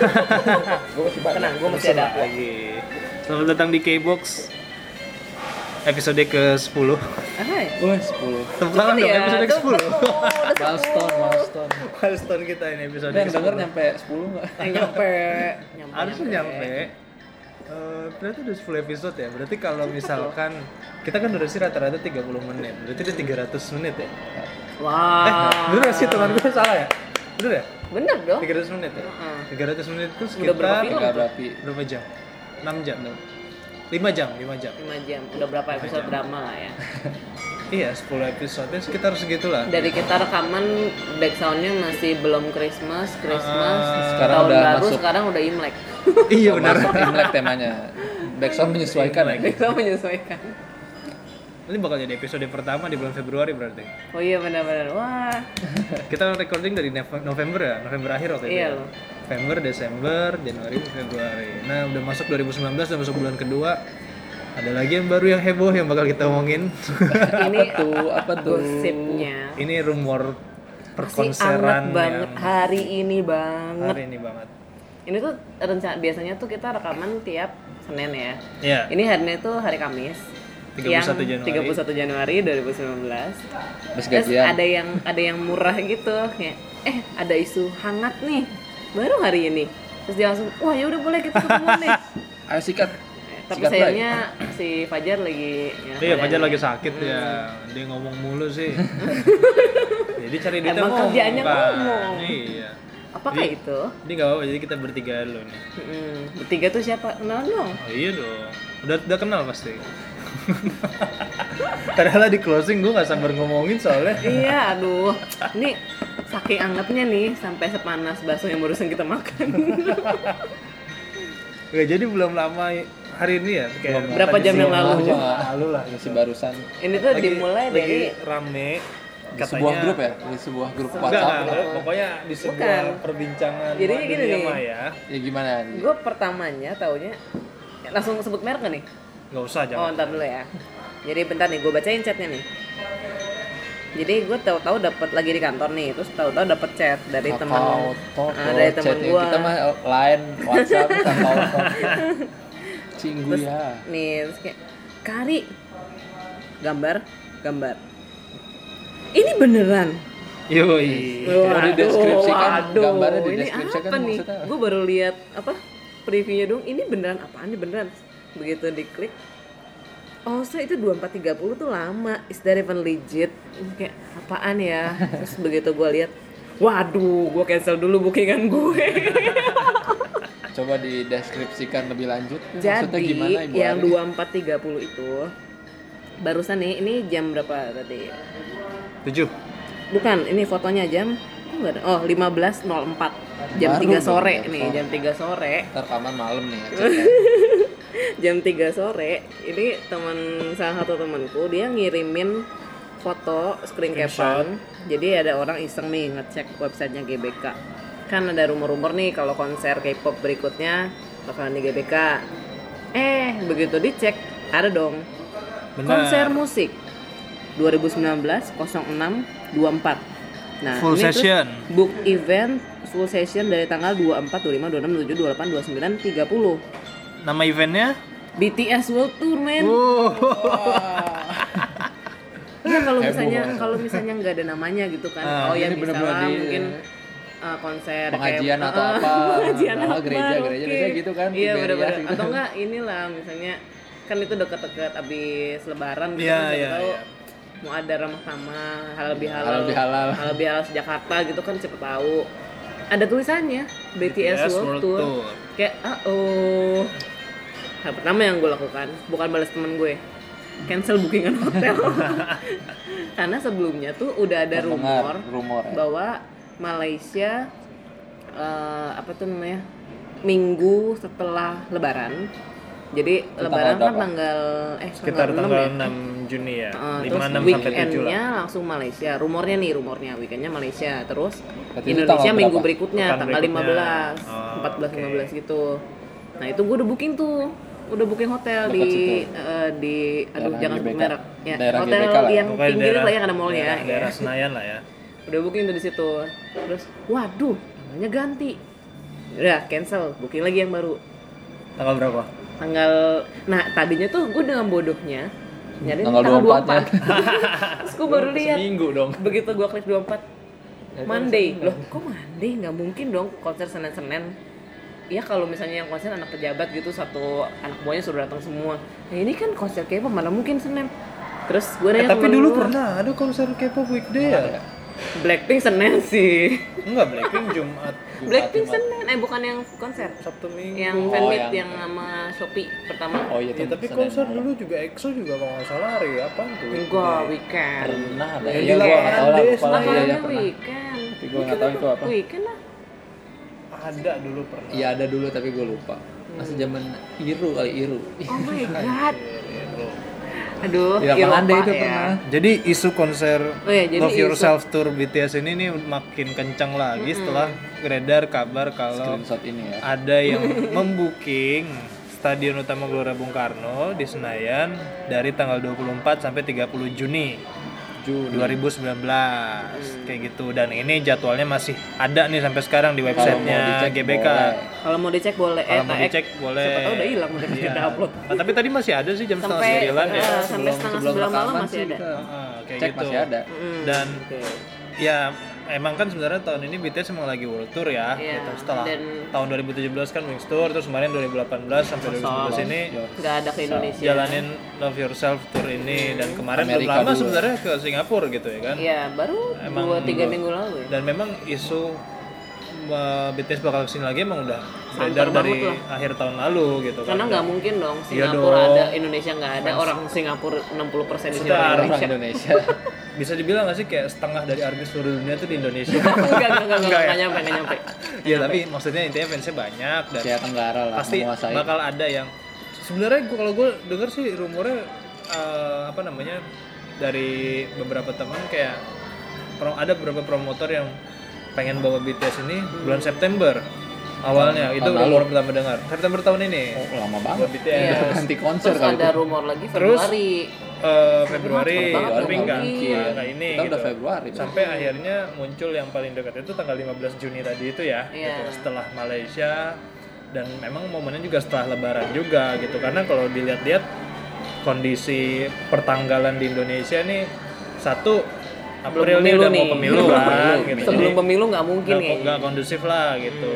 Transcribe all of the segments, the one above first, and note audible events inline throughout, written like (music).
Gue masih. Tenang, gue masih ada. lagi. Selamat datang di K-Box episode ke-10. Hai. Wah, 10. Tepuk tangan dong, ya, episode ke-10. (laughs) udah Milestone, milestone. Milestone kita ini episode ke-10. denger nyampe 10 enggak? Eh, nyampe. nyampe. Harusnya nyampe. Eh, berarti udah 10 episode ya. Berarti kalau misalkan kita kan durasi rata-rata 30 menit. Berarti udah 300 menit ya. Wah. Eh, bener sih teman gue salah ya? Bener ya? Bener dong. 300 menit ya? Heeh. 300 menit itu Udah sekitar berapa film? Enggak berapi. berapa jam? 6 jam. 5 jam, 5 jam. 5 jam. Udah berapa episode drama lah ya. (laughs) Iya, 10 episode sekitar segitulah. Dari kita rekaman backsoundnya masih belum Christmas, Christmas. Ah, sekarang tahun udah baru, masuk. sekarang udah Imlek. (laughs) iya benar. Masuk Imlek temanya. Backsound menyesuaikan ya. Backsound menyesuaikan. Ini bakal jadi episode pertama di bulan Februari berarti. Oh iya benar-benar. Wah. (laughs) Kita recording dari Nov- November ya, November akhir waktu itu. Iya ya? November, Desember, Januari, Februari. Nah, udah masuk 2019, udah masuk bulan kedua. Ada lagi yang baru yang heboh yang bakal kita omongin. (laughs) Ini Tuh, apa tuh? gosipnya. Ini rumor perkonseran anget banget yang hari ini banget. hari ini banget. Ini tuh rencana biasanya tuh kita rekaman tiap Senin ya. Ya, Ini harinya tuh hari Kamis. 31 yang Januari. 31 Januari 2019. Habis Terus gajian. ada yang ada yang murah gitu kayak eh ada isu hangat nih baru hari ini. Terus dia langsung wah ya udah boleh kita ketemu nih. (laughs) Ayo sikat. Tapi Sikat, sayangnya si Fajar lagi ya, Iya, Fajar lagi sakit ya. Dia ngomong mulu sih. (laughs) jadi cari duitnya Emang ngomong, kerjaannya kan. ngomong. Iya. Apakah Jadi- itu? Ini gak apa-apa, jadi kita bertiga dulu nih. Mm, bertiga tuh siapa? Kenalan dong. Oh iya dong. Udah udah kenal pasti. (laughs) Padahal di closing gue gak sabar ngomongin soalnya. iya, aduh. Ini saking angetnya nih sampai sepanas bakso yang barusan kita makan. (laughs) Gak jadi belum lama hari ini ya kayak Belum Berapa jam yang lalu? aja. lalu lah Isi barusan ini tuh Lagi- dimulai lagi dari rame di sebuah grup ya, di sebuah grup Enggak, WhatsApp. enggak, gitu. pokoknya di sebuah Bukan. perbincangan Jadi gini nih. maya. Ya gimana? gue pertamanya taunya langsung sebut merek gak nih? Nggak usah Oh, jangan. ntar dulu ya. Jadi bentar nih, gue bacain chatnya nih. Jadi gue tahu-tahu dapat lagi di kantor nih, terus tahu-tahu dapat chat dari teman Talk, ah, dari teman gue. Kita mah line WhatsApp (laughs) Talk. Cinggu Terus ya. nih, terus kayak Kari gambar, gambar. Ini beneran. Yoi. Kalau dideskripsikan, waduh, gambarnya ini dideskripsikan apa nih? maksudnya. Gue baru lihat apa previewnya dong. Ini beneran apaan nih beneran? Begitu diklik, oh so itu 2430 tuh lama. Is that even legit? Kayak apaan ya? Terus (laughs) begitu gue lihat, waduh, gue cancel dulu bookingan gue. (laughs) Coba dideskripsikan lebih lanjut. Maksudnya Jadi gimana Ibu yang Ari? 2430 itu barusan nih, ini jam berapa tadi? Tujuh. Bukan, ini fotonya jam. Oh, 15.04. Jam Baru 3 dong, sore nih, jam 3 sore. Ntar rekaman malam nih. (laughs) ya, Jam 3 sore. Ini teman salah satu temanku dia ngirimin foto screen caption. Jadi ada orang iseng nih ngecek websitenya GBK. Kan ada rumor-rumor nih kalau konser K-pop berikutnya bakalan di GBK. Eh, begitu dicek ada dong Benar. konser musik 2019 06 24 Nah, Full ini session. book event full session dari tanggal 24, 25, 26, 27, 28, 29, 30 Nama eventnya? BTS World Tour men Wow. Ya kalau Heboh misalnya kalau misalnya nggak ada namanya gitu kan Ah, Oh ya bisa lah mungkin uh, konser Pengajian kayak, atau uh, (laughs) apa, pengajian nama akbar, gereja, gereja oke. biasanya gitu kan, Iya benar-benar gitu. Atau enggak inilah misalnya kan itu dekat-dekat abis lebaran gitu Iya, kan iya, tahu iya. mau ada ramah tamah halal bihalal Halal bihalal. halal bihalal Jakarta gitu kan siapa tahu ada tulisannya BTS, BTS World, World Tour. Tour. kayak ah oh hal pertama yang gue lakukan bukan balas temen gue. Cancel bookingan hotel. (laughs) Karena sebelumnya tuh udah ada rumor Terdengar rumor ya. bahwa Malaysia eh, apa tuh namanya minggu setelah Lebaran. Jadi Itu Lebaran tanggal kan tanggal eh Sekitar tanggal 6 tanggal ya? 6 Juni ya. Uh, 5 terus 6 sampai 7 weekendnya langsung Malaysia. Rumornya nih rumornya. Weekendnya Malaysia. Terus Berarti Indonesia tanggal minggu berikutnya tanggal berikutnya. 15 Oh, 14 oke. 15 gitu. Nah itu gue udah booking tuh udah booking hotel Dekat di situ. eh, di aduh Daerah jangan sebut merek ya Daerah hotel GBK lah. yang Pokoknya pinggir daerah- lah yang ada mallnya daerah, ya. daerah ya. Senayan lah ya. udah booking tuh di situ terus waduh namanya ganti udah cancel booking lagi yang baru Tanggal berapa? tanggal nah tadinya tuh gue dengan bodohnya nyari Tanggal tanggal, 24 24 (laughs) terus gue baru lihat Seminggu dong. begitu gue klik 24 Monday loh kok Monday nggak mungkin dong konser Senin Senin ya kalau misalnya yang konser anak pejabat gitu satu anak buahnya suruh datang semua nah ini kan konser K-pop mana mungkin Senin terus gue Eh, nanya tapi temen dulu gua, pernah ada konser K-pop weekday ya? Blackpink Senin sih Enggak, Blackpink Jumat. (laughs) Blackpink Senin eh bukan yang konser Sabtu Minggu. yang Oh, fanmeet yang- yang sama Shopee pertama Oh iya, Ya, tem- tapi Senin konser malam. dulu juga EXO juga kalau nggak salah hari apa tuh? enggak weekend pernah ada. Iya. Iya, iya, pernah. weekend Tapi gua nggak tahu itu apa. weekend lah Ada dulu pernah. Iya ada dulu tapi gue lupa. Masih zaman Iru kali Iru. oh my god (laughs) aduh lapangan Eropa itu ya. pernah. Jadi isu konser Oh iya, jadi Love isu- Yourself Tour BTS ini nih makin kencang lagi setelah beredar kabar kalau Screenshot ini ya. ada yang (laughs) membooking Stadion Utama Gelora Bung Karno di Senayan dari tanggal 24 sampai 30 Juni Juni. 2019 kayak gitu dan ini jadwalnya masih ada nih sampai sekarang di websitenya GBK kalau mau dicek boleh kalau eh mau taek. dicek boleh siapa tahu udah hilang udah Iya. kita upload Ah, tapi tadi masih ada sih jam setengah sampai sembilan ya eh, sampai Sebelum- setengah sebelum sembilan malam masih sih ada Ah, kayak Cek gitu masih ada. Mm, dan oke. ya emang kan sebenarnya tahun ini BTS emang lagi world tour ya Iya, gitu. setelah dan- tahun 2017 kan Wings Tour terus kemarin 2018 sampai 2019 ini nggak ada ke Indonesia. jalanin Love Yourself tour ini. Dan kemarin belum Amerika lama dulu. sebenarnya ke Singapura gitu ya kan? Iya baru Emang dua tiga dua- minggu lalu ya. Dan memang isu uh, BTS bakal ke sini lagi emang udah beredar dari lah. akhir tahun lalu gitu karena kan nggak mungkin dong Iya Singapura dong. ada Indonesia nggak ada orang Singapura 60% di sini Sudah, orang Orang Indonesia Indonesia. (laughs) bisa dibilang gak sih kayak setengah dari artis seluruh dunia tuh di Indonesia (laughs) enggak enggak enggak ya? enggak nyampe enggak nyampe Iya tapi maksudnya intinya fansnya banyak dan Asia Tenggara lah pasti menguasai. bakal ada yang sebenarnya gua kalau gue denger sih rumornya eh, apa namanya dari beberapa teman kayak pro- ada beberapa promotor yang pengen bawa BTS ini bulan September awalnya itu tahun rumor pertama dengar September tahun ini Oh, lama banget. BTS Iya. Ganti konser terus kali ada itu. rumor lagi Terus, Februari Eh, Februari Cepet banget tapi nggak enggak kayak ini Kita udah gitu. Februari. sampai akhirnya muncul yang paling dekat itu tanggal 15 Juni tadi itu ya Iya. gitu, setelah Malaysia dan memang momennya juga setelah Lebaran juga gitu karena kalau dilihat-lihat kondisi pertanggalan di Indonesia nih satu April pemilu udah mau nih. pemilu kan gitu. sebelum Jadi, pemilu nggak mungkin nggak kayaknya nggak kondusif lah gitu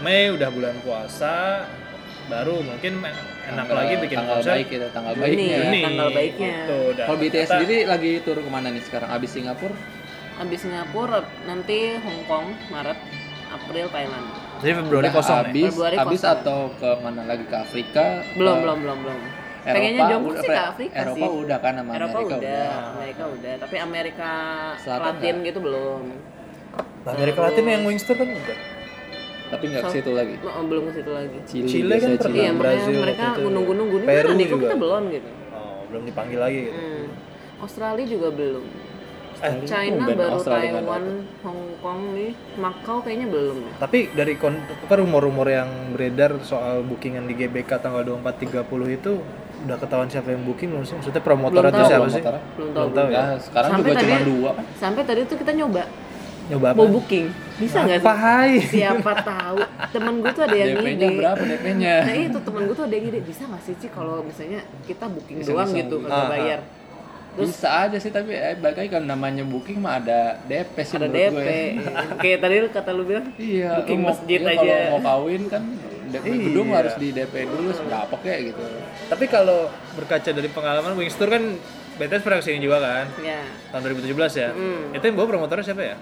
Mei udah bulan puasa baru mungkin enak Tanggal- lagi bikin tanggal konser baik itu, tanggal Juni. baiknya. Juni tanggal baiknya. gitu. Kalau BTS ternyata- sendiri lagi tur ke mana nih sekarang? Abis Singapura? habis Singapura nanti Hong Kong Maret April Thailand jadi Februari Udah kosong nih abis, Februari abis kosong. atau ke mana lagi ke Afrika? belum Ke belum belum belum Eropa, pengennya jongkok udah, sih ke Afrika Eropa sih udah kan sama Eropa Amerika udah, Amerika udah, tapi Amerika Selatan Latin gitu belum. Nah, Amerika Latin yang Wings Tour kan udah Tapi nggak ke situ lagi. Oh, belum ke situ lagi. Chile, Chile kan pernah. Iya, Brazil mereka nunggu-nunggu nih Peru nih juga. kita belum gitu. oh, belum dipanggil lagi gitu. Hmm. Australia juga belum. Eh, China baru Australia Taiwan, Hong Kong nih, Macau kayaknya belum. Tapi dari kon- apa rumor-rumor yang beredar soal bookingan di GBK tanggal 24 30 itu udah ketahuan siapa yang booking belum sih? Maksudnya promotor Belum atau tahu. siapa sih? Belum tahu. Belum tahu ya. Ya, sekarang Sampai juga cuma tadi- dua kan. Sampai tadi tuh kita nyoba Nyoba apa? mau booking, bisa nggak Apa sih? hai? Siapa tahu temen gue tuh ada yang DP-nya ide. berapa DP-nya? Nah itu temen gue tuh ada yang ide bisa nggak sih Ci kalau misalnya kita booking doang Iseng-iseng. gitu kagak ah. bayar. Terus Bisa aja sih tapi eh, lagi kalau namanya booking mah ada DP sih ada menurut DP. gue. Kayak tadi lu kata lu bilang Iya, Booking mau, masjid iya, aja. Kalau mau kawin kan DP Iya. gedung harus di DP dulu seberapa kayak gitu. Tapi kalau berkaca dari pengalaman Wings Tour kan BTS pernah ke sini juga kan? ya Tahun 2017 ya. Hmm. Itu yang bawa promotornya siapa ya?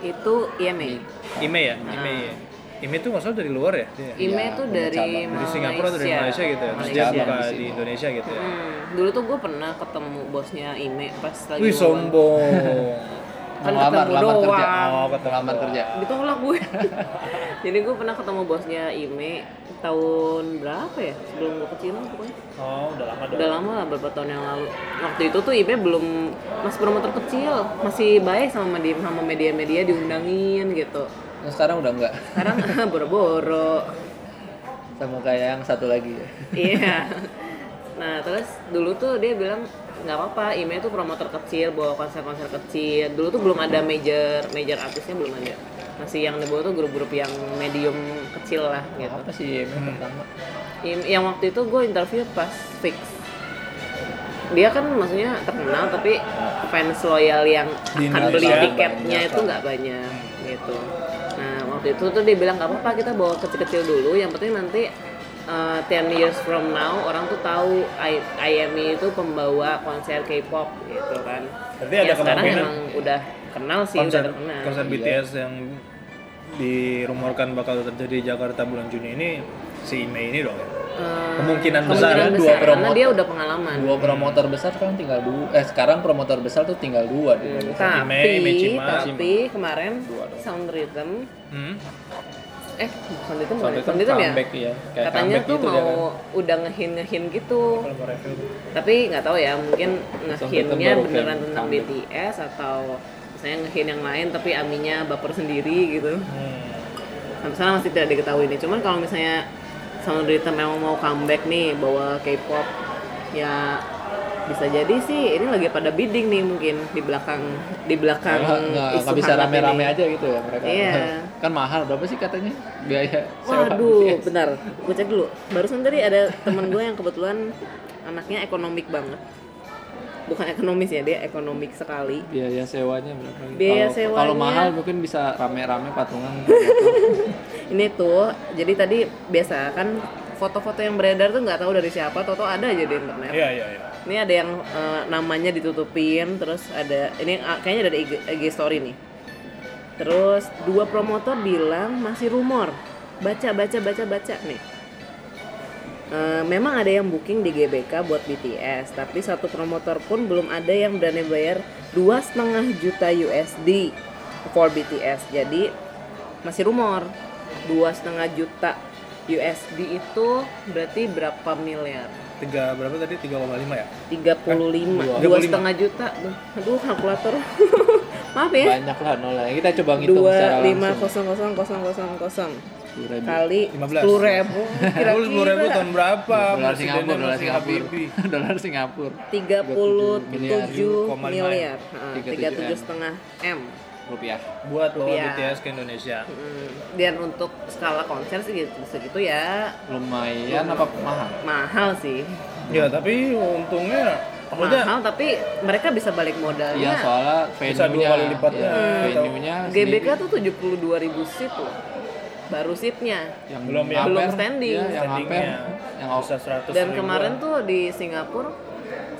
Itu IME. Ime ya? Ime ya. Ime tuh masalah dari luar ya? Dia? IME tuh punya dari cabang. Dari Malaysia. Singapura atau dari Malaysia gitu ya? Terus dia Malaysia. buka Di. Indonesia gitu ya? Hmm, dulu tuh gue pernah ketemu bosnya IME pas lagi Wih sombong. (laughs) Kan Ngelamar, ketemu lamar kerja. doang. Oh, ketemu Lamar doang. kerja. ditolak gue (laughs) jadi gue pernah ketemu bosnya IME tahun berapa ya sebelum gue kecil pokoknya Oh, udah lama dong. udah lama lah beberapa tahun yang lalu waktu itu tuh IME belum masih promotor kecil masih baik sama media sama media-media diundangin gitu Nah, sekarang udah enggak. sekarang (laughs) (laughs) boro-boro Sama kayak yang satu lagi ya. iya nah terus dulu tuh dia bilang nggak apa-apa IME itu promotor kecil bawa konser-konser kecil. Dulu tuh belum ada major major artisnya belum ada. Masih yang dibawa tuh grup-grup yang medium kecil lah gitu. apa sih yang pertama. In- yang waktu itu gue interview pas fix. Dia kan maksudnya terkenal tapi fans loyal yang Di akan beli tiketnya banyak itu nggak banyak gitu. Nah waktu itu tuh dia bilang nggak apa-apa kita bawa kecil-kecil dulu. Yang penting nanti uh, 10 years from now orang tuh tahu I- IME itu pembawa konser K-pop gitu kan Berarti ada yang sekarang kemungkinan emang udah kenal sih konser udah terkenal konser Iya. BTS yang dirumorkan bakal terjadi di Jakarta bulan Juni ini si Mei ini dong ya. Eh, Kemungkinan besar kemungkinan ya, dua besar, karena promotor. dia udah pengalaman dua promotor besar sekarang tinggal dua eh sekarang promotor besar tuh tinggal dua di Indonesia tapi Mei, Mei-Cima. tapi kemarin Dua dong. Sound Rhythm Hmm. Eh Sound itu Sound Rhythm ya comeback ya kayak katanya tuh gitu mau kan. udah ngehin ngehin gitu tapi nggak tahu ya mungkin ngehinnya beneran tentang comeback. BTS atau misalnya ngehin yang lain tapi Aminya baper sendiri gitu Hmm. sampai sekarang masih tidak diketahui nih cuman kalau misalnya Sound Rhythm memang mau comeback nih bawa K-pop ya bisa jadi sih ini lagi pada bidding nih mungkin di belakang di belakang Nggak- bisa rame-rame aja gitu ya mereka Iya. (laughs) kan mahal berapa sih katanya biaya sewa Waduh, BTS? bentar, gue cek dulu. Barusan tadi ada teman gue yang kebetulan anaknya ekonomik banget. Bukan ekonomis ya, dia ekonomik sekali. biaya sewanya berapa Biaya Kalau- sewanya- kalau mahal mungkin bisa rame-rame patungan (laughs) Ini tuh, jadi tadi biasa kan foto-foto yang beredar tuh nggak tahu dari siapa, toto ada aja di internet. Iya iya iya. Ini ada yang eh, namanya ditutupin, terus ada ini ah, kayaknya ada IG, IG story nih. Terus dua promotor bilang masih rumor. Baca baca baca baca nih. Eh, memang ada yang booking di GBK buat BTS, tapi satu promotor pun belum ada yang berani bayar dua setengah juta USD for BTS. Jadi masih rumor dua setengah juta USD itu berarti berapa miliar? Tiga berapa tadi? 3,5 ya? 35 Dua. dua setengah juta Duh, aduh kalkulator (laughs) maaf ya banyak lah nol kita coba ngitung dua secara lima langsung kosong kosong kosong kosong kosong 10.000. kali 15. sepuluh ribu Sepuluh sepuluh ribu (laughs) tahun berapa? dolar Singapura dolar Singapura (laughs) dolar Singapura tiga puluh miliar. tujuh 7,5. miliar Tiga tiga tujuh setengah m rupiah. Buat bawa Iya. BTS ke Indonesia. Mm, dan untuk skala konser sih gitu segitu ya. Lumayan apa mahal? Mahal sih. Ya tapi untungnya maksudnya mahal tapi mereka bisa balik Iya modalnya soalnya Bisa dua venue-nya. kali lipatnya. ya, Hmm. venue-nya GBK sendiri. tuh 72 ribu seat loh. Baru seatnya. Yang Belum ya? Belum standing. ya, yang ampere yang bisa 100 Dan ribuan. kemarin tuh di Singapura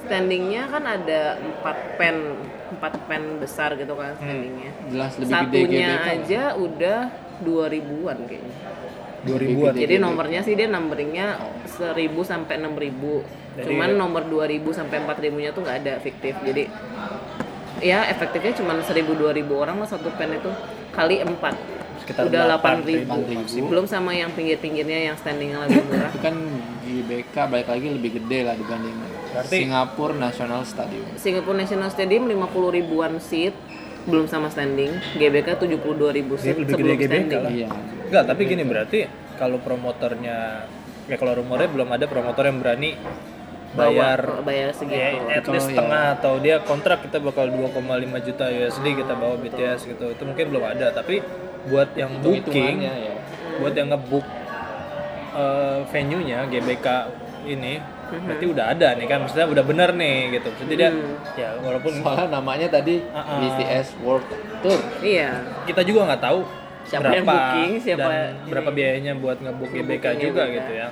standingnya kan ada empat pen, empat pen besar gitu kan standingnya. jelas lebih gede Satunya GBK aja udah dua ribuan kayaknya. 2000-an. Gede. Jadi nomornya sih dia numberingnya seribu sampai enam ribu. Jadi- Cuman nomor 2000 sampai 4000 nya tuh nggak ada fiktif. Jadi ya efektifnya cuma 1000 2000 orang lah satu pen itu kali 4 Sekitar udah 8.000 8000 belum sama yang pinggir-pinggirnya yang standingnya lebih murah itu kan GBK balik lagi lebih gede lah dibanding Berarti- Singapura National Stadium. Singapore National Stadium 50 ribuan seat belum sama standing. GBK 72 ribu seat lebih sebelum gede GBK standing. lah. iya. Enggak, tapi gini berarti kalau promotornya ya kalau rumornya belum ada promotor yang berani bayar Bawa- bayar ya, segitu at Kalau least ya- setengah atau dia kontrak kita bakal 2,5 juta USD kita bawa BTS gitu. Itu mungkin belum ada tapi buat yang booking hitungannya ya. buat yang ngebuk eh, venue-nya GBK ini berarti udah ada nih kan maksudnya udah bener nih gitu maksudnya dia ya walaupun soalnya namanya tadi Uh-uh. BTS World Tour iya kita juga nggak tahu Siapa berapa yang booking, siapa dan ini. berapa biayanya buat ngebuk GBK juga GBK. gitu ya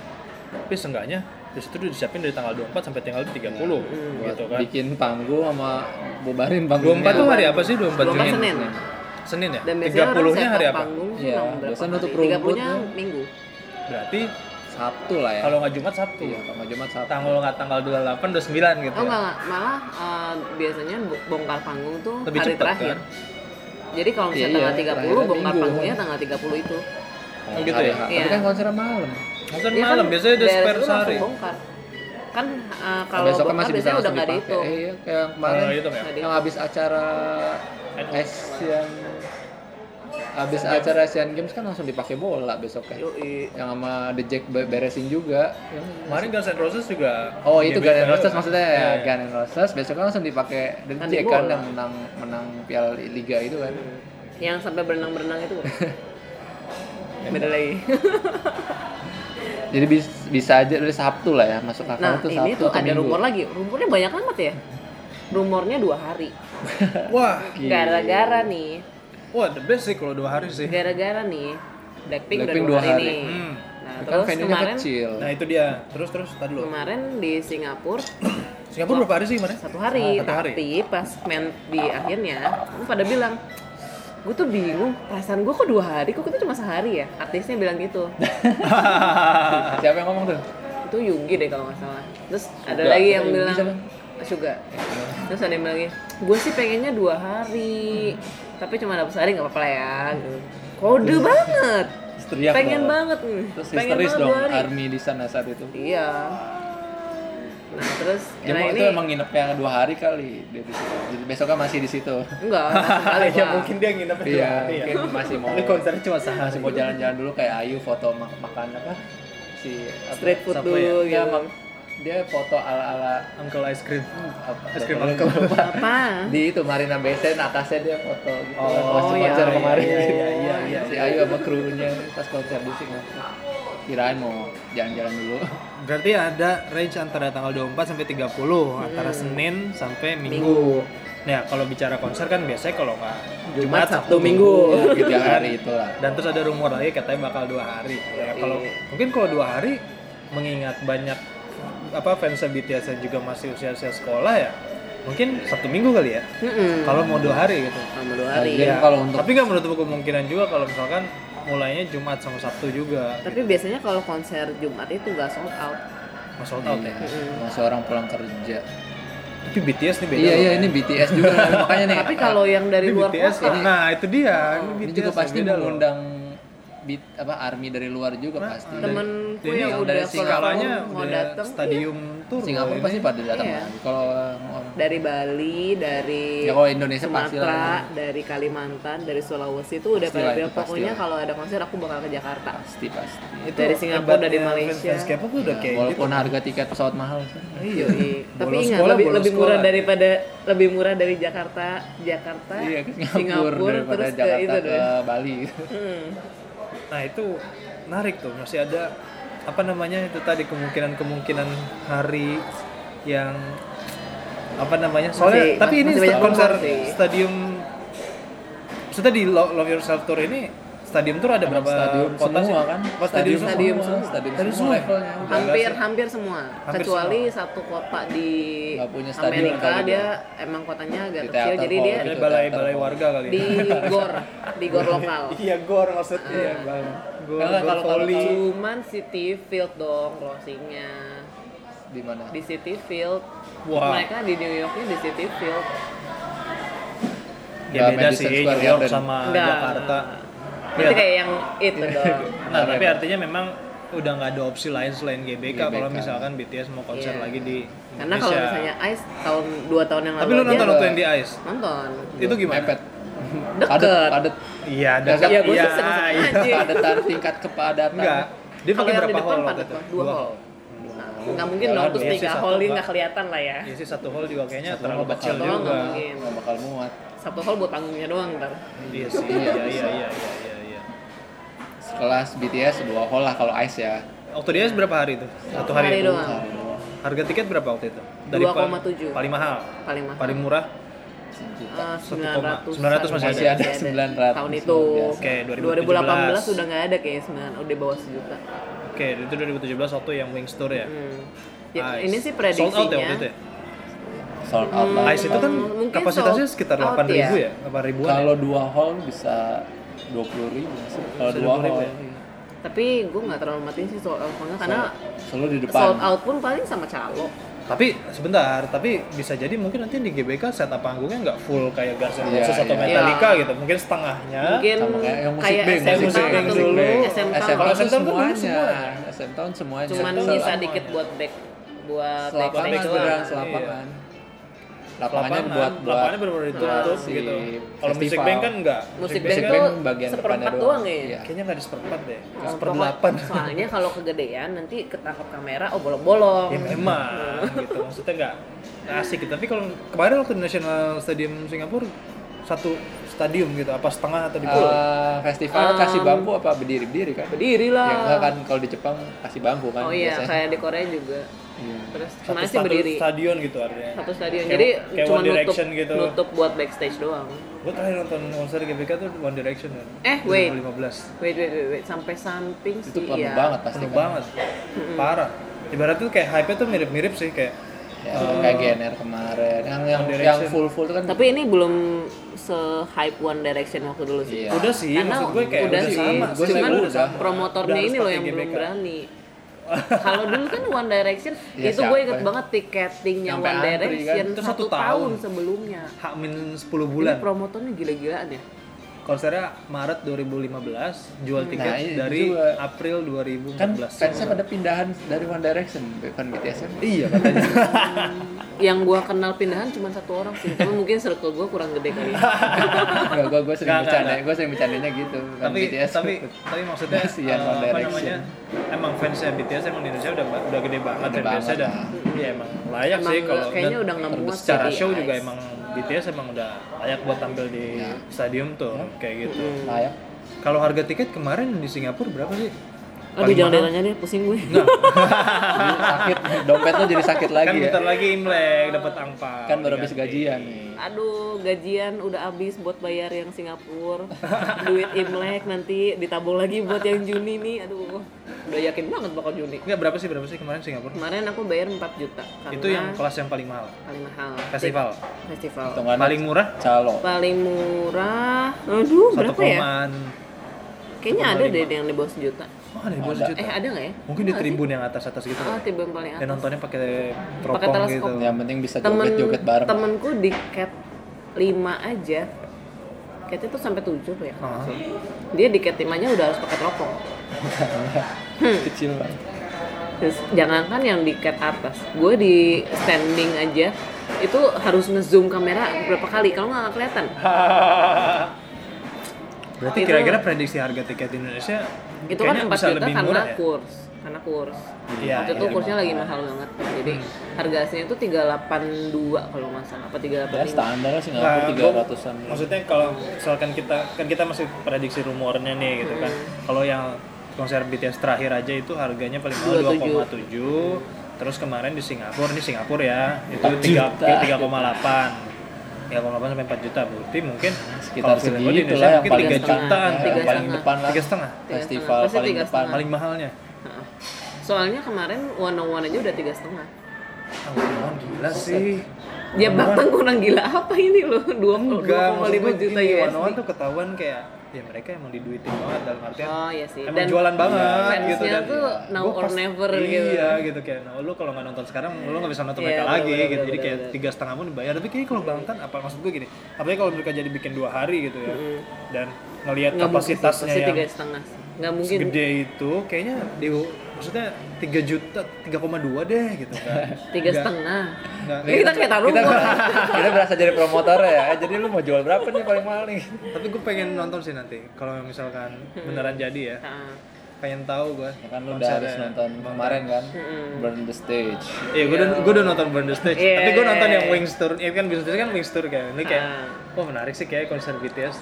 tapi seenggaknya udah disiapin dari tanggal 24 sampai tanggal 30 buat gitu kan bikin panggung sama bubarin panggungnya 24 tuh hari apa sih 24 24 Senin? Senin Senin ya? dan biasanya orang 30 nya hari apa? panggung Iya, berapa biasanya nutup hari? 30 nya rumput ya. minggu Berarti Sabtu lah ya kalau nggak Jumat Sabtu. iya kalau nggak Jumat Sabtu Tanggal nggak tanggal 28 29 gitu. oh ya. enggak, enggak. malah eh, biasanya bo- bongkar panggung tuh Lebih hari cepet, terakhir kan? jadi kalau misalnya Iya, tanggal iya, 30 terakhirnya bongkar minggu. panggungnya tanggal 30 itu Oh gitu ya? Iya. tapi kan konsernya malam Mungkin Iya malam kan biasanya udah spare sehari. bongkar kan eh, kalau bongkar masih bisa biasanya udah nggak dihitung Eh, iya kayak yang kemarin Oh, itu ya. Nggak yang habis acara Asian habis acara Asian Games kan langsung dipakai bola besoknya Yoi. yang sama The Jack be- beresin juga. Kemarin Guns N' Roses juga. oh itu Guns N' Roses juga. maksudnya. Ya iya. Guns N' Roses besoknya langsung dipakai The Kan Jack kan yang menang menang Piala Liga itu kan. Yang sampai berenang-berenang itu. (laughs) Beda lagi. (laughs) Jadi bis- bisa aja dari Sabtu lah ya masuk akal nah tuh ini Sabtu tuh atau ada Minggu. rumor lagi. Rumornya banyak amat ya. (laughs) Rumornya dua hari. Wah, gara-gara nih wah the best sih kalau dua hari sih. gara-gara nih Blackpink, Blackpink udah dua dua hari, hari. nih Hmm. nah Kan terus venue-nya kemarin kecil. Nah itu dia. Terus terus tadi dulu. kemarin di Singapura Singapura berapa hari sih kemarin? satu hari, Ah, satu hari. tapi pas main di akhirnya lu pada bilang gue tuh bingung perasaan gue kok dua hari kok kita cuma sehari ya artisnya bilang gitu (laughs) Siapa yang ngomong tuh? itu Yunggi deh kalau nggak salah terus ada Suga. lagi yang bilang siapa? Suga terus ada yang bilang lagi gue sih pengennya dua hari tapi cuma dapet sehari nggak apa-apa lah ya gitu. kode banget Teriak pengen dong. banget Terus pengen histeris banget dong dua hari army di sana saat itu. iya nah terus Ya, nah itu ini emang nginepnya dua hari kali dia di situ. Jadi besoknya masih di situ. enggak (laughs) kali ya mungkin dia nginep dua Iya, hari ya. mungkin masih mau konsernya cuma sehari. masih mau jalan-jalan dulu kayak Ayu foto mak- makan apa si apa, street food Siapa dulu ya? ya, gitu mak- dia foto ala-ala Uncle Ice Cream. apa krim lupa, uncle. lupa. apa di itu Marina Besen atasnya dia foto gitu Oh, pas iya, konser iya, kemarin iya, iya, iya, iya, si iya. Ayu sama krunya pas konser di Singapura kirain mau jalan-jalan dulu Berarti ada range antara tanggal 24 sampai 30, antara Senin sampai Minggu. Minggu. Nah, kalau bicara konser kan biasanya kalau nggak Jumat Sabtu Minggu tiga hari itulah Dan terus ada rumor lagi katanya bakal dua hari. Ya, kalau Iya. mungkin kalau dua hari mengingat banyak apa fans BTS yang juga masih usia-usia sekolah ya, mungkin satu minggu kali ya. Mm-mm. Kalau mau dua hari gitu. sama dua hari Ya, kalau untuk tapi nggak menutup kemungkinan juga kalau misalkan mulainya Jumat sama Sabtu juga. tapi biasanya kalau konser Jumat itu nggak sold out Mas sold out ya. Mm-mm. masih orang pulang kerja Tapi BTS nih beda. iya loh. iya ini BTS juga (laughs) makanya nih tapi kalau yang dari Ini luar BTS kota. Nah, itu dia. Ini, ini BTS juga pasti mengundang beat apa army dari luar juga pasti temenku Ini yang yang udah perform mau udah datang stadium tour. Singapura pasti pada datang Iya. lagi kalau orang dari Bali dari Ya, kalau Indonesia pasti Sumatera lah. dari Kalimantan dari Sulawesi itu udah pada bilang pokoknya kalau ada konser aku bakal ke Jakarta pasti pasti Itu Dari Singapura, dari Malaysia. Fans K-pop tuh udah Ya, kayak walaupun gitu. harga tiket pesawat mahal sih. Iya. Tapi ingat lebih lebih murah daripada lebih murah dari Jakarta Jakarta Iya Singapura, daripada terus ke Jakarta itu ke Bali. Hmm. Nah, itu menarik tuh. Masih ada apa namanya itu tadi kemungkinan-kemungkinan hari yang apa namanya? Soalnya Masih- tapi ini masih konser stadium Maksudnya di Lo- Love Yourself Tour ini stadium tour ada berapa stadium kota semua sih? kan? Oh, stadium, Stadium semua. semua. Stadium Stadium semua semua. levelnya. Udah hampir hampir semua Hampir kecuali satu kota di punya stadion Amerika dia dia. emang kotanya agak Di kecil jadi dia gitu. balai-balai warga kali ya. di gor di gor (laughs) lokal Iya, gor maksudnya. Iya, Bang. Gor, Kalau- gor kalau- cuman City Field dong closingnya Di mana? di City Field Wah. mereka di New Yorknya di City Field Ya beda sih New York sama. Jakarta. Itu Iya. kayak yang itu dong Nah, tapi Iya. artinya memang udah nggak ada opsi lain selain GBK, kalau GBK. misalkan BTS mau konser Iya. lagi di karena kalau Indonesia. misalnya Ice tahun dua tahun yang lalu Tapi lu nonton waktu yang di Ice? nonton Itu gimana? Mepet. (laughs) Deket. Padat, padat. Iya, ada Nggak, Iya, gua iya, sih seneng-seneng iya. aja. Padatan tingkat kepadatan. Enggak. Dia Kalau pakai yang di berapa depan hall waktu padat itu? dua hall. Nah, nggak mungkin Ya, dong dua. terus Iya tiga hall ini nggak. kelihatan lah ya Iya sih satu hall juga kayaknya Satu terlalu kecil Satu hall juga. nggak bakal muat. satu hall buat panggungnya doang ntar Iya sih. Iya, Iya, iya, Sekelas BTS dua hall lah kalau Ice ya. Waktu di Ice berapa hari itu? Satu hari. Hari itu? doang. Harga tiket berapa waktu itu? pa- 2,7. Paling mahal. paling mahal Paling murah? Eh, Satu 900 koma- 900 masih Masih ada 900. tahun itu. Oke, 2018 2017. udah nggak ada kayak 9 udah bawah sejuta Oke, itu 2017 waktu yang Wings Tour ya. hmm. Ya, Ice. ini sih Sold out ya waktu prediksinya itu ya? Sold out lah. Ice itu kan Hmm, mungkin kapasitasnya sekitar 8 ribu ya. ya? 8 ribuan Kalau ya? dua hall bisa 20 ribu sih. Kalau Bisa dua 20.000 hall. ya? iya. tapi gue nggak terlalu matiin sih sold out karena Selalu di depan. sold out pun paling sama calo Tapi sebentar, tapi bisa jadi mungkin nanti di GBK setup panggungnya nggak full kayak Guns N' Iya, Roses atau iya. Metallica Iya. gitu, mungkin setengahnya. mungkin Sama kayak yang musik kayak band, SM musik atau musik dulu band. SM Town Kalau Town SM Town kan semuanya. semua. SM Town semuanya. cuman semuanya. dikit buat back buat Selapangan doang selapangan. Lapangan, Lapangannya buat buat lapangannya benar-benar ditutup si gitu. Kalau musik band kan enggak. musik band band tuh bagian seperempat depannya doang doang. ya Iya. Kayaknya nggak di seperempat deh, Oh, seperdelapan. (laughs) soalnya kalau kegedean nanti ketangkap kamera oh bolong-bolong ya memang gitu maksudnya nggak nggak asik gitu. tapi kalau kemarin waktu di National Stadium Singapura satu stadium gitu apa setengah atau di Eh, festival kasih bangku apa berdiri berdiri kan Berdiri lah. ya enggak kan kalau di Jepang kasih bangku kan Oh iya, biasanya. kayak di Korea juga. Iya. Terus satu, sih satu berdiri. stadion gitu artinya Satu stadion. Kayak- Jadi kayak cuma One nutup gitu. nutup buat backstage doang. gue terakhir nonton konser GBK tuh One Direction kan Eh, wait. 2015 Wait, wait, wait, wait. sampai samping itu sih penuh iya. banget pasti penuh kan banget parah ibarat tuh kayak hype tuh mirip-mirip sih kayak ya, kayak GNR kemarin yang yang yang full full itu kan Tapi ini belum se-hype One Direction waktu dulu sih. Iya. udah sih Karena maksud gue kayak udah udah, sih, sama Gue sih cuman udah sama. promotornya Udah ini loh yang belum GBK. berani. Kalau dulu kan One Direction Ya, itu gue inget banget tiketingnya Sampai One kan? Direction Itu satu satu tahun tahun. sebelumnya. hak min 10 Ini bulan promotornya gila-gilaan ya. Konsernya Maret 2015 jual tiket Nah, itu dari juga. April 2014 kan fansnya pada pindahan dari One Direction bukan BTS kan iya katanya (laughs) Yang gua kenal pindahan cuma satu orang sih, tapi mungkin circle gua kurang gede kali. (laughs) ya. Enggak, gue gue sering Nggak, nggak, bercanda, gue sering bercandanya gitu. Kan tapi BTS tapi tapi maksudnya (laughs) Kasihan eh, One apa Direction. namanya emang fansnya BTS emang di Indonesia udah udah gede banget Gede dan lah. ya emang layak Emang sih kalau kayaknya udah ngemuat secara sih di show juga emang BTS emang udah layak buat tampil di stadium tuh kayak gitu. Layak. kalau harga tiket kemarin di Singapura berapa sih Aduh Paling jangan mahal? ditanya deh, pusing gue. (laughs) Jadi sakit, dompet lo jadi sakit lagi kan ya. bentar lagi Imlek dapat angpau Kan baru habis gajian nih. Aduh, gajian udah habis buat bayar yang Singapura. Duit Imlek nanti ditabung lagi buat yang Juni nih. Aduh, udah yakin banget bakal Juni. Enggak berapa sih berapa sih kemarin Singapura Kemarin aku bayar 4 juta itu yang kelas yang paling mahal paling mahal. festival Festival. Hitungannya paling murah calo. Paling murah. Aduh, berapa ya? Kayaknya ada deh yang di bawah sejuta. Oh ada Ada. sejuta Eh, ada nggak ya? mungkin di tribun yang atas atas gitu Ah, tiba yang paling dan atas. nontonnya pakai teropong teleskop. gitu Yang penting bisa joget-joget bareng. temenku di cat 5 aja. Cat itu sampai 7 tuh ya. nggak Ah. Dia di cat 5 nya udah harus pakai teropong. (laughs) Kecil banget. Terus jangankan yang di cat atas, gue di standing aja itu harus ngezoom kamera berapa kali kalau nggak kelihatan. (laughs) berarti kira-kira prediksi harga tiket di Indonesia Itu kan kayaknya 4 bisa juta lebih karena murah ya kurs, karena kurs. Iya, Waktu itu iya, kursnya lagi mahal banget. Jadi harga aslinya itu 382 kalau nggak salah, apa Ya 385. standar lah Nah, Singapura tiga ratusan. maksudnya kalau misalkan kita kan kita masih prediksi rumornya nih gitu kan kalau yang konser BTS terakhir aja itu harganya paling mahal 27. 2,7 terus kemarin di Singapura ini Singapura ya itu 4 3 juta. 3,8 3,8 sampai 4 juta berarti mungkin Sekitar film gua di segitu Indonesia lah yang mungkin paling 3 depan. jutaan Ya, Tiga yang paling setengah. depan lah. tiga setengah Festival. Pasti paling tiga depan. setengah. paling mahalnya. Soalnya kemarin one on one aja udah tiga setengah. oh, gila sih Ya bahkan kurang gila apa ini loh? Dua enggak koma lima juta One tuh ketahuan kayak ya mereka emang diduitin banget dalam artian Oh iya sih. emang jualan banget fansnya gitu dan tuh now or pas- never iya, gitu. iya gitu kayak nah, lu kalau nggak nonton sekarang lu nggak bisa nonton Iya, mereka bener, lagi bener, gitu bener, jadi kayak tiga setengah pun dibayar tapi kayaknya kalau Bangtan apa maksud gue gini apalagi kalau mereka jadi bikin dua hari gitu ya dan ngelihat sih, kapasitasnya yang tiga setengah. Nggak mungkin. segede itu kayaknya di maksudnya 3 juta 3,2 deh gitu kan (laughs) Tiga setengah. Kita kayak taruh Kita, (laughs) kita berasa jadi promotor ya. Jadi lu mau jual berapa nih paling mahal nih? tapi gue pengen nonton sih nanti kalau misalkan beneran jadi ya Nah, pengen tahu gue Ya kan lu udah harus nonton kemarin kan. Burn the stage. Iya, gue udah gue udah nonton Burn the Stage. Iya. Tapi gue nonton yang Wings Tour. Ini kan Wings Tour kan Wings Tour kayak ini kayak, Ah. oh menarik sih kayak konser BTS.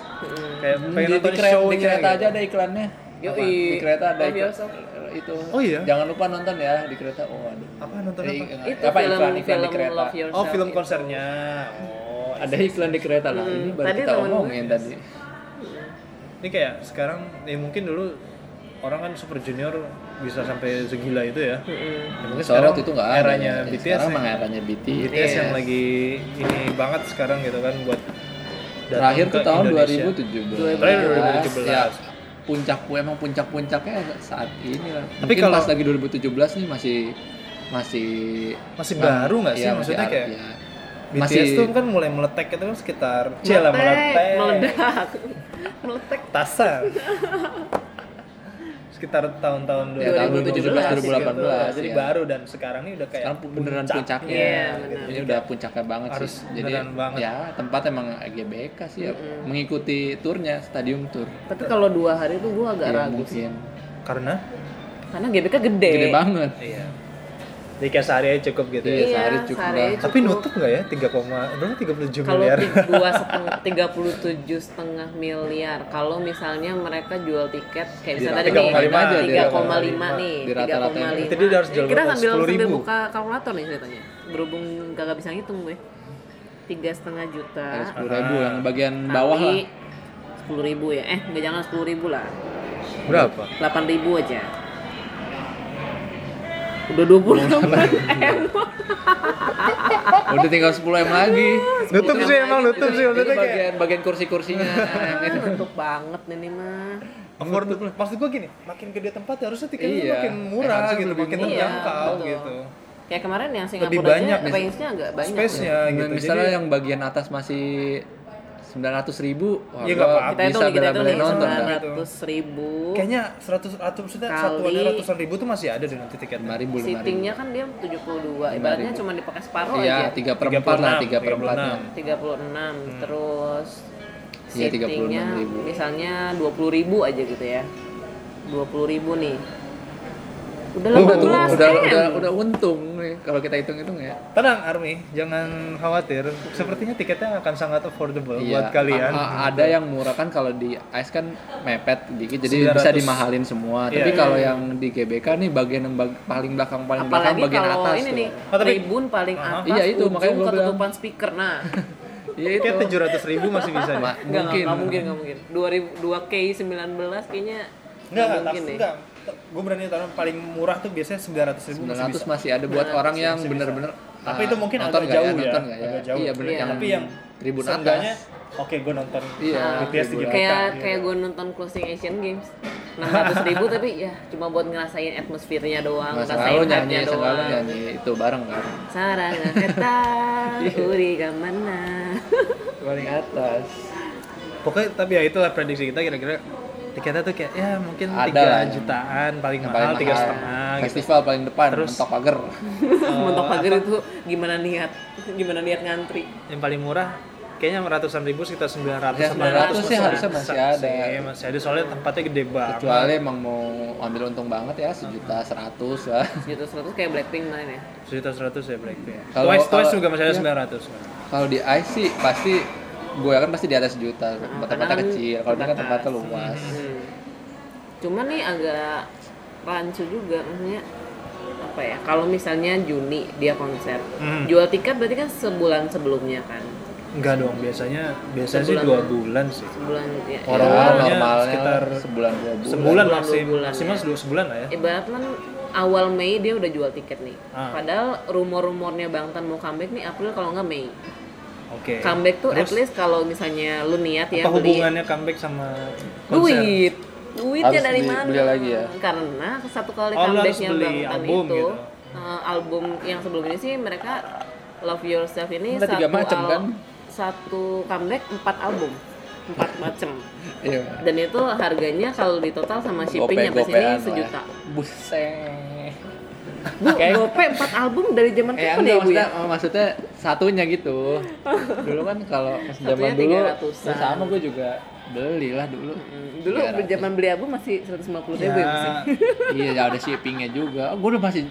Kayak Di, pengen nonton kereta, show di kereta aja ada iklannya. Yoi. Apa? Di kereta ada Live iklan. Itu. Oh iya? Jangan lupa nonton ya di kereta. Oh aduh. Apa nonton Eh, apa? itu apa film iklan iklan film di kereta? Love Yourself. Oh film konsernya. Oh, Ada iklan di kereta lah. Ini baru Tadi kita gue- omongin tadi. ini kayak sekarang ya mungkin dulu orang kan Super Junior bisa sampai segila itu ya. Ya, mungkin waktu itu nggak ada. eranya ya. BTS. Sekarang ya. emang eranya BTS. BTS yang lagi ini banget sekarang gitu kan buat Terakhir ke tuh tahun Indonesia. 2017. Terakhir 2017. Ya, puncak emang puncak-puncaknya saat ini lah. Tapi Mungkin kalau- pas lagi 2017 nih masih masih Masih baru nggak sih? Iya, masih Maksudnya ar- kayak ya. BTS masih tuh kan mulai meletek itu kan sekitar Cila Meletek, meletek. meledak. (laughs) Meletek. tasan (laughs) sekitar tahun-tahun Ya, tahun 2017, 2018, jadi ya. baru dan sekarang ini udah kayak sekarang beneran puncak. puncaknya. Iya, bener. Ini udah puncaknya banget Harus sih. Jadi banget. ya tempat emang GBK sih ya mengikuti turnya stadium tour. Tapi kalau dua hari tuh gue agak Ya, ragu sih. mungkin karena Karena GBK gede. gede banget. iya Jadi kayak sehari aja cukup gitu ya. Iya, sehari cukup sehari lah. aja Tapi cukup. nutup nggak ya? 3, berapa 37 kalau miliar? ti- (laughs) dua setengah tiga puluh tujuh setengah miliar kalau misalnya mereka jual tiket kayak misalnya tadi nih 3,5 aja, tiga koma 3,5 lima nih Di tiga rata-rata koma yang- lima Jadi dia harus jual kita sambil sambil 10.000? buka kalkulator nih ceritanya berhubung kagak bisa ngitung gue tiga setengah juta sepuluh ribu yang bagian bawah lah sepuluh ribu ya eh nggak jangan sepuluh ribu lah Berapa? delapan ribu aja udah dua puluh m (laughs) udah tinggal 10 m lagi Nutup sih emang nutup sih maksudnya kayak bagian bagian kursi-kursinya (laughs) itu untuk banget nih mah affordable. Maksud gua gini, makin gede tempat harusnya tiketnya Iya. makin murah Harusnya gitu, makin terjangkau betul. gitu. kayak kemarin yang Singapura Lebih banyak, aja range-nya agak banyak Space-nya gitu. misalnya Jadi yang bagian atas masih 900 ribu wah, Iya, gua nggak apa-apa. kita bisa bela-belain nih nonton sembilan dah ratus ribu. Kayaknya 100 atau maksudnya satuannya ratusan ribu tuh masih ada deh nanti tiketnya. 5 ribu 5 ribu. Seatingnya kan dia 72 ibaratnya cuma dipakai separuh iya aja. 3 per 4 lah 3 per 4 nya 36 terus Iya, seatingnya 36.000. misalnya 20 ribu aja gitu ya. 20 ribu nih udah udah tuh 18 udah M. udah udah untung nih kalau kita hitung-hitung ya Tenang Army, jangan khawatir. Sepertinya tiketnya akan sangat affordable Iya, buat kalian. a- a- ada yang murah kan kalau di ice kan mepet dikit jadi bisa 900. dimahalin semua. Iya, Tapi iya. kalau yang di GBK nih bagian yang bag- paling belakang paling belakang apalagi bagian kalau atas ini tuh. nih Oh, tapi- tribun paling atas Iya, itu, ujung makanya gua bilang. ketutupan speaker nah (laughs) Iya itu. Kayak 700 ribu masih bisa deh. Ma- Enggak, mungkin. enggak mungkin, enggak mungkin. 2000 2K19 kayaknya Enggak, mungkin tapi deh. enggak. Gue berani taruh paling murah tuh biasanya 900 ribu masih 900 bisa. masih ada buat orang yang bener-bener Tapi ah, itu mungkin nonton agak nggak jauh ya, nonton nggak agak jauh. Iya bener Iya. yang Tapi yang tribun seenggaknya, atas. oke gue nonton Iya, BTS di kayak kayak gue nonton closing Asian Games 600 ribu (laughs) tapi ya cuma buat ngerasain atmosfernya doang Nggak ngerasain selalu nyanyi, hype-nya selalu doang nyanyi itu bareng kan. sarang (laughs) kata uri mana Paling atas. Pokoknya tapi ya itulah prediksi kita kira-kira tiketnya tuh kayak ya mungkin Ada 3 lah. jutaan paling Yang mahal paling tiga mahal. setengah gitu. Festival paling depan, Terus- mentok pagar. (laughs) mentok pagar itu gimana niat gimana niat ngantri Yang paling murah kayaknya ratusan ribu sekitar 900 Ya, 900 sih masih harusnya masih ada. sih, masih ada soalnya tempatnya gede banget. Kecuali emang mau ambil untung banget ya sejuta seratus lah. (laughs) sejuta seratus kayak Blackpink kemarin ya Sejuta 100 ya Blackpink. Kalau- Twice, Twice juga masih ada iya. 900. Kalau di ice sih pasti gue kan pasti di atas juta. Tempat-tempatnya karena kecil. Kalau ini kan tempatnya luas. Hmm. Cuman nih agak rancu juga maksudnya apa ya? Kalau misalnya Juni dia konser, Hmm. jual tiket berarti kan sebulan sebelumnya kan? Enggak dong, biasanya biasanya sih Sebulan. dua bulan sih. Sebulan ya. Orang- Ya, Normalnya normalnya sekitar sebulan dua bulan. Sebulan Sebulan, maksim, dua bulan, maksimal ya. dua sebulan lah ya. Ibarat kan awal Mei dia udah jual tiket nih. Ah. Padahal rumor-rumornya Bangtan mau comeback nih April kalau nggak Mei. Oke. Comeback tuh Terus, at least kalau misalnya lu niat ya apa beli hubungannya comeback sama konser? duit. Duitnya Harus dari beli- mana? beli lagi ya? Karena satu kali Oh, comebacknya beli album itu, gitu. eh, album yang sebelum ini sih mereka Love Yourself ini tiga satu macam, al- kan? satu comeback empat album, empat (laughs) macem. Iya. Dan itu harganya kalau di total sama shipping sampai sini Gope-gopean lah. sejuta. Buset. Bu, gope empat album dari zaman Eh, kapan ya enggak, bu ya? maksudnya, maksudnya satunya gitu. Dulu kan kalau pas zaman dulu, 300-an. ya sama gue juga beli lah dulu. Hmm, Dulu 300. zaman beli album masih 150 ribu ya, masih. (laughs) iya, ya ada shippingnya juga. Oh, gue udah masih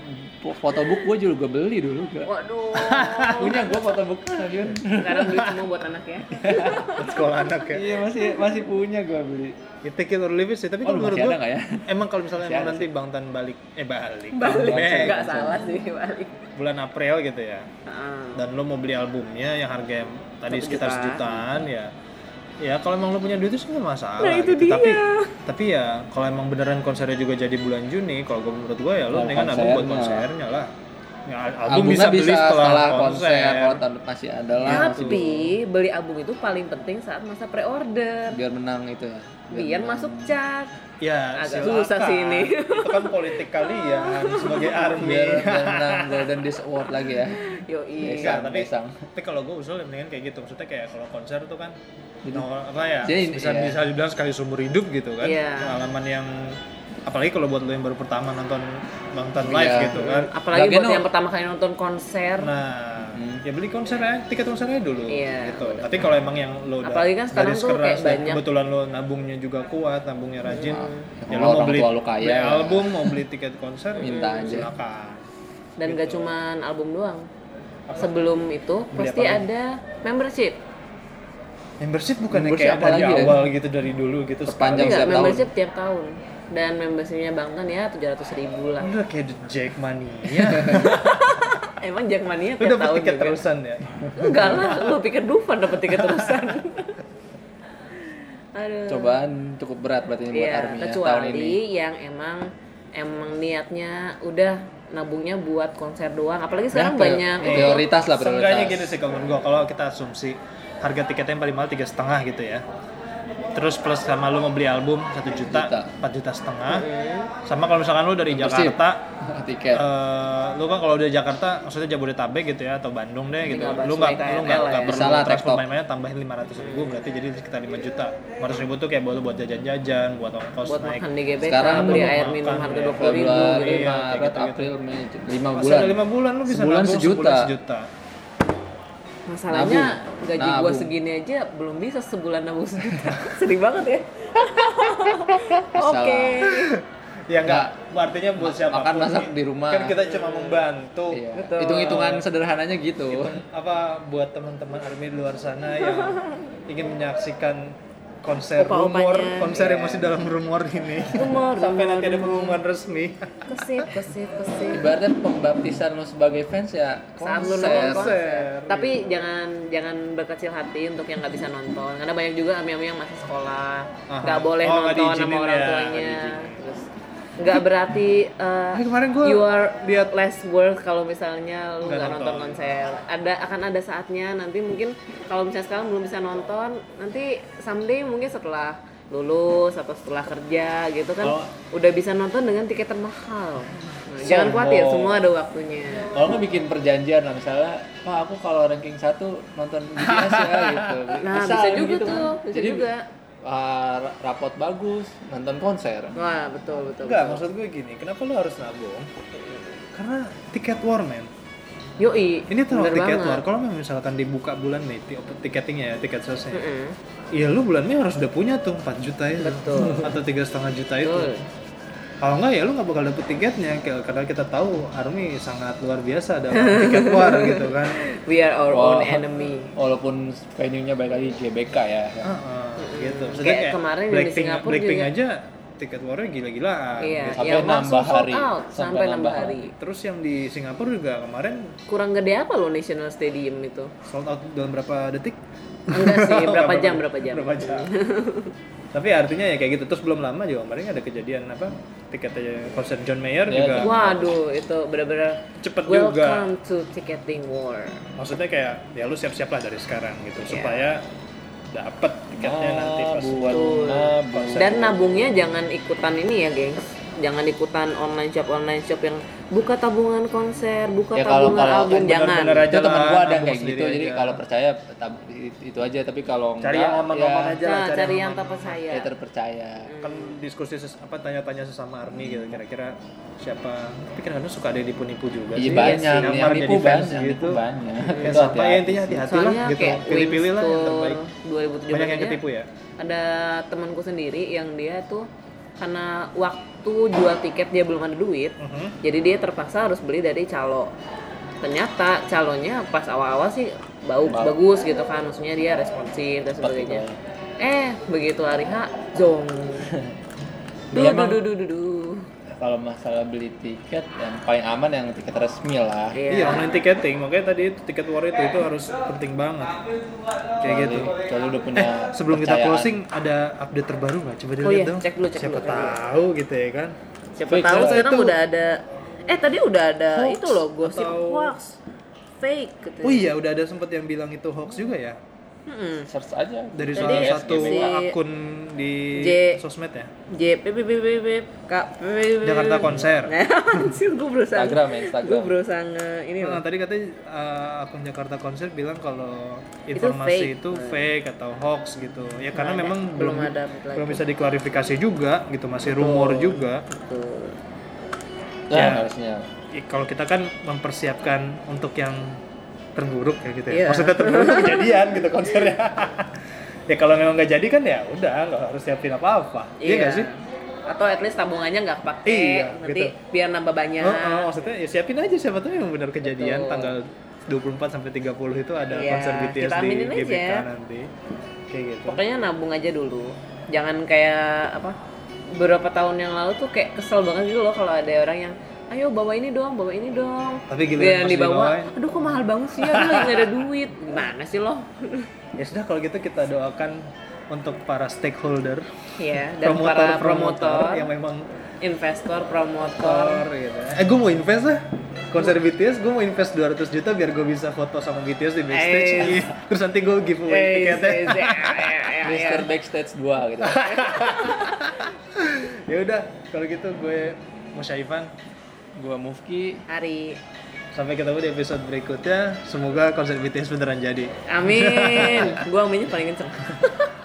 fotobook gue juga beli dulu gak. Waduh. (laughs) Punya gue fotobook stadion. Sekarang duit semua buat anak ya. (laughs) Buat sekolah anak ya. iya masih masih punya gue beli. Ya, take it or leave it sih, tapi Oh, kalau menurut gua ada nggak ya? emang kalau misalnya Masih emang nanti Bangtan balik eh balik. Balik. Balik. Enggak salah sih balik. Bulan April gitu ya. Ah. Dan lo mau beli albumnya yang harga yang tadi Satu sekitar juta. sejutaan ya. Ya kalau emang lo punya duit itu sih nggak masalah. Nah, itu gitu. dia. Tapi tapi ya kalau emang beneran konsernya juga jadi bulan Juni, kalau gua menurut gua ya lo Oh, mendingan album buat konsernya lah. Ya, album Albumnya bisa beli setelah, konser. kalau tahun depan masih ada lah. Tapi beli album itu paling penting saat masa pre-order. biar menang itu. ya. Biar masuk cat. Ya, Agak silakan. susah sih ini. Itu kan politik kalian sebagai army. biar, biar menang Golden Disc Award lagi ya. Enggak, Besang, tapi besang. tapi kalau gue usul ya mendingan kayak gitu. Maksudnya kayak kalau konser tuh kan no, apa ya? Jadi, bisa iya. bisa dibilang sekali seumur hidup gitu kan. Iya. Pengalaman yang apalagi kalau buat lo yang baru pertama nonton nonton live Iya. gitu kan. Apalagi Lagian buat no- yang pertama kali nonton konser. Nah, Hmm. ya beli konser ya, tiket konsernya dulu Iya, gitu. Tapi kalau emang yang lo udah Apalagi kan sekarang tuh kayak keras banyak- kebetulan lo nabungnya juga kuat, nabungnya rajin. Hmm. Ya lo mau beli, lo kaya, beli ya. album, mau beli tiket konser, Minta aja. silakan. dan gak cuman album doang sebelum itu Beli pasti apa lagi? ada membership Membership bukannya Membership kayak apa dari lagi ya? awal gitu dari dulu gitu nggak, setiap tahun. membership tiap tahun dan membershipnya Bangtan ya 700 ribu lah Lu udah kayak The Jackmania. (laughs) emang Jackmania Lu tiap dapet tahun tiket juga terusan ya? enggak lah lu pikir Dufan dapet tiket terusan (laughs) aduh Cobaan cukup berat berarti ini buat Iya, Army ya tahun kecuali ini. yang emang emang niatnya udah nabungnya buat konser doang apalagi sekarang Ya, prior- banyak prioritas lah Seenggaknya prioritas. gini sih kalau gua kalau kita asumsi harga tiketnya yang paling mahal tiga setengah gitu ya. Terus plus sama lu mau beli album satu juta, Juta. empat juta setengah. Sama kalau misalkan lu dari Membership. Jakarta, (laughs) tiket. eh, lu kan kalau dari Jakarta, maksudnya Jabodetabek gitu ya atau Bandung deh gitu. Tinggal Lu nggak lu nggak nggak ya. perlu track main-mainnya tambahin lima ratus ribu berarti jadi sekitar 5 juta. 500 ribu tuh kayak buat lu buat jajan-jajan, buat ongkos buat naik. makan di GBK Sekarang beli air makan, minum harga dua puluh ribu gitu. Iya, Maret, gitu-gitu. April, Mei, lima Masih bulan. ada lima bulan lu bisa Sebulan nabung sejuta. sebulan sejuta. Masalahnya gaji gua Nabung. segini aja belum bisa sebulan nabung sejuta (laughs) sedih banget ya (laughs) oke Ya enggak, artinya buat siapa makan masak di rumah. Kan kita cuma membantu. Iya. Betul. Hitung-hitungan sederhananya gitu. Apa buat teman-teman army di luar sana yang (laughs) ingin menyaksikan konser Opa-opanya. rumor, konser yang masih dalam rumor ini. Rumor, Sampai rumor, nanti ada pengumuman resmi. kesip kesip kesip Ibaratnya pembaptisan lo sebagai fans ya saat lu konser. konser. Konser, Tapi jangan jangan berkecil hati untuk yang nggak bisa nonton karena banyak juga ami-ami yang masih sekolah nggak boleh Oh, nonton sama orang ya, tuanya. Terus nggak berarti uh, kemarin gua you are lihat less worth kalau misalnya lu Nggak nonton. nonton. konser. Ada akan ada saatnya nanti mungkin kalau misalnya sekarang belum bisa nonton, nanti someday mungkin setelah lulus atau setelah kerja gitu kan Oh. udah bisa nonton dengan tiket termahal. Nah, jangan khawatir, semua ada waktunya. Kalau nggak bikin perjanjian lah misalnya, Pak aku kalau ranking satu nonton BTS ya gitu. Nah, bisa juga gitu tuh, kan. bisa Jadi, juga. Ra- rapot bagus, nonton konser. Wah, betul betul. Enggak, betul. maksud gue gini, kenapa lu harus nabung? Karena tiket war, men. Yoi. Ini terlalu bener tiket banget. war. Kalau memang misalkan dibuka bulan nih, ti- tiketingnya ya, tiket sosnya. Mm-mm. Iya lu bulan ini harus udah punya tuh 4 juta itu Betul. atau tiga setengah juta itu. Betul. Kalau enggak ya lu nggak bakal dapet tiketnya Kayak- karena kita tahu Army sangat luar biasa dalam tiket war (laughs) gitu kan. We are our own enemy. Walaupun venue-nya balik lagi GBK ya. Heeh, gitu. Maksudnya Kayak kayak kemarin yang di Singapura Blackpink juga. aja tiket warnya gila-gilaan. Iya, gitu. Sampai yang nambah hari. out Sampai sampai nambah nambah hari. Terus yang di Singapura juga kemarin Kurang gede apa lo National Stadium itu? sold out dalam berapa detik? Enggak sih, (laughs) berapa jam, berapa jam. Berapa (laughs) jam? Tapi artinya ya kayak gitu. Terus belum lama juga kemarin ada kejadian apa? Tiketnya konser John Mayer Iya, juga Waduh, itu benar-benar cepet juga. welcome to ticketing war. Maksudnya kayak ya lu siap-siap lah dari sekarang gitu Iya. supaya dapet tiketnya nanti pas nabung. Dan nabungnya jangan ikutan ini ya, gengs. Jangan ikutan online shop online shop yang buka tabungan konser, buka Ya, kalau- tabungan kalau album, yang jangan. aja itu teman gua ada kayak gitu jadi aja. kalau percaya tab- itu aja. Tapi kalau Cari enggak, yang aman-aman ya, aja lah, Nah, cari cari yang yang aman. terpercaya. ya terpercaya. Kan diskusi ses- apa tanya-tanya sesama Army gitu kira-kira siapa. Tapi kadang-kadang suka ada yang nipu-nipu juga iya sih. banyak Nyamar yang jadi nipu banyak gitu. banyak. Ya, itu sampai ya, intinya hati-hati lah Soalnya gitu. kayak pilih-pilih lah yang terbaik. Tour 2017 banyak yang aja, ketipu ya? ada temanku sendiri yang dia tuh karena waktu jual tiket dia belum ada duit Mhm. jadi dia terpaksa harus beli dari calo ternyata calonnya pas awal-awal sih bau Bau. bagus gitu kan maksudnya dia responsif dan sebagainya eh begitu hari H zong (laughs) duh, duh, duh, duh, duh, duh. Kalau masalah beli tiket yang paling aman yang tiket resmi lah. Iya. iya online ticketing. Makanya tadi itu tiket war itu itu harus penting banget. Kayak gitu. kalau udah punya eh sebelum kita kepercayaan. closing ada update terbaru nggak? Coba dilihat Oh iya, dong. cek dulu, cek siapa dulu, tahu gitu ya kan? Siapa Fake tahu sekarang Itu- udah ada eh tadi udah ada Hoax itu loh gosip atau- hoax. Fake gitu oh iya udah ada sempet yang bilang itu hoax juga ya Mm-mm. search aja dari Tadi salah satu si akun di J- sosmed ya J P P P P P K P P P P Jakarta Konser. (laughs) Anjir, gue berusaha Instagram ya, Instagram. gue berusaha nge ini Nah, tadi katanya uh, akun Jakarta Konser bilang kalau Itu informasi fake. itu fake atau hoax gitu. Ya karena ada, memang belum belum ada belum bisa diklarifikasi juga gitu, masih rumor juga. Betul. ya, Ya. harusnya Ya, kalau kita kan mempersiapkan untuk yang terburuk ya gitu ya. Iya. Maksudnya terburuk tuh kejadian gitu konsernya. (laughs) ya kalau memang nggak jadi kan ya udah nggak harus siapin apa-apa. Iya nggak sih? atau at least tabungannya nggak kepake Iya, nanti gitu. biar nambah banyak Oh, oh, maksudnya ya siapin aja siapa tahu yang benar kejadian Betul. tanggal 24 sampai 30 itu ada Iya, konser BTS kita di GBK aja. nanti. Kayak gitu. pokoknya nabung aja dulu jangan kayak apa beberapa tahun yang lalu tuh kayak kesel banget gitu loh kalau ada orang yang ayo bawa ini dong bawa ini dong Tapi giliran yang dibawa dibawain. aduh kok mahal banget sih ya gue lagi gak ada duit gimana sih lo (laughs) Ya sudah kalau gitu kita doakan untuk para stakeholder, ya (laughs) dan para promotor yang memang investor promotor gitu. Eh gue mau invest lah konser BTS gue mau invest 200 juta biar gue bisa foto sama BTS di backstage Eh. Iya. (laughs) terus nanti gue giveaway Eh, tiketnya eh, eh, eh, eh, Mister. Backstage 2 gitu. ya udah kalau gitu gue Musyaifan Gua Mufki. Hari sampai ketemu di episode berikutnya semoga konser BTS beneran jadi Amin. (laughs) Gua aminnya paling kenceng. (laughs)